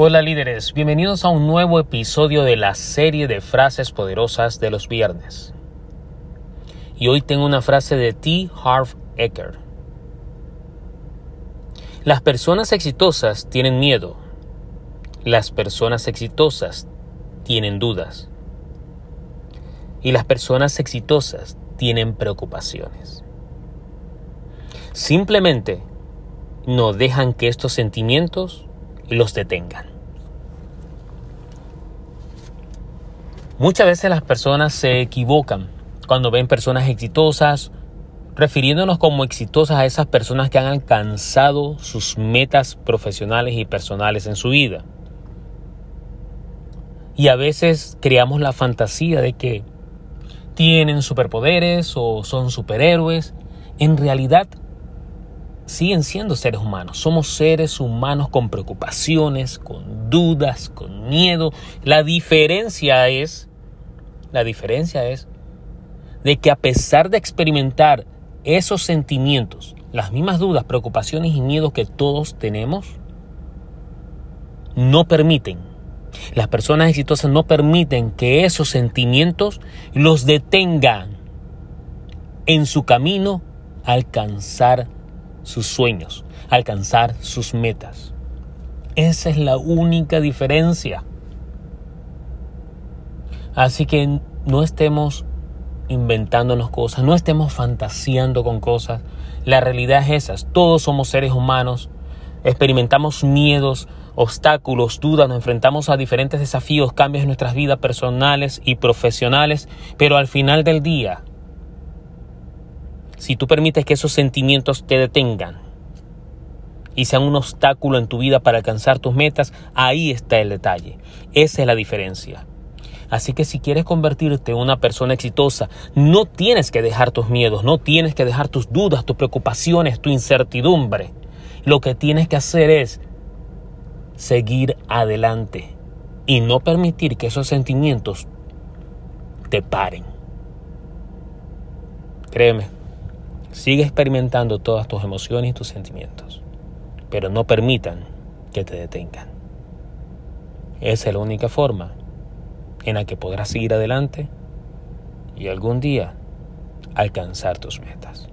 Hola líderes, bienvenidos a un nuevo episodio de la serie de frases poderosas de los viernes. Y hoy tengo una frase de T. Harv Eker. Las personas exitosas tienen miedo. Las personas exitosas tienen dudas. Y las personas exitosas tienen preocupaciones. Simplemente no dejan que estos sentimientos los detengan. Muchas veces las personas se equivocan cuando ven personas exitosas, refiriéndonos como exitosas a esas personas que han alcanzado sus metas profesionales y personales en su vida. Y a veces creamos la fantasía de que tienen superpoderes o son superhéroes. En realidad siguen siendo seres humanos. Somos seres humanos con preocupaciones, con dudas, con miedo. La diferencia es, la diferencia es de que a pesar de experimentar esos sentimientos, las mismas dudas, preocupaciones y miedos que todos tenemos, no permiten, las personas exitosas no permiten que esos sentimientos los detengan en su camino a alcanzar sus sueños, alcanzar sus metas. Esa es la única diferencia. Así que no estemos inventándonos cosas, no estemos fantaseando con cosas. La realidad es esa. Todos somos seres humanos, experimentamos miedos, obstáculos, dudas, nos enfrentamos a diferentes desafíos, cambios en nuestras vidas personales y profesionales, pero al final del día si tú permites que esos sentimientos te detengan y sean un obstáculo en tu vida para alcanzar tus metas, ahí está el detalle. Esa es la diferencia. Así que si quieres convertirte en una persona exitosa, no tienes que dejar tus miedos, no tienes que dejar tus dudas, tus preocupaciones, tu incertidumbre. Lo que tienes que hacer es seguir adelante y no permitir que esos sentimientos te paren. Créeme, Sigue experimentando todas tus emociones y tus sentimientos, pero no permitan que te detengan. Esa es la única forma en la que podrás seguir adelante y algún día alcanzar tus metas.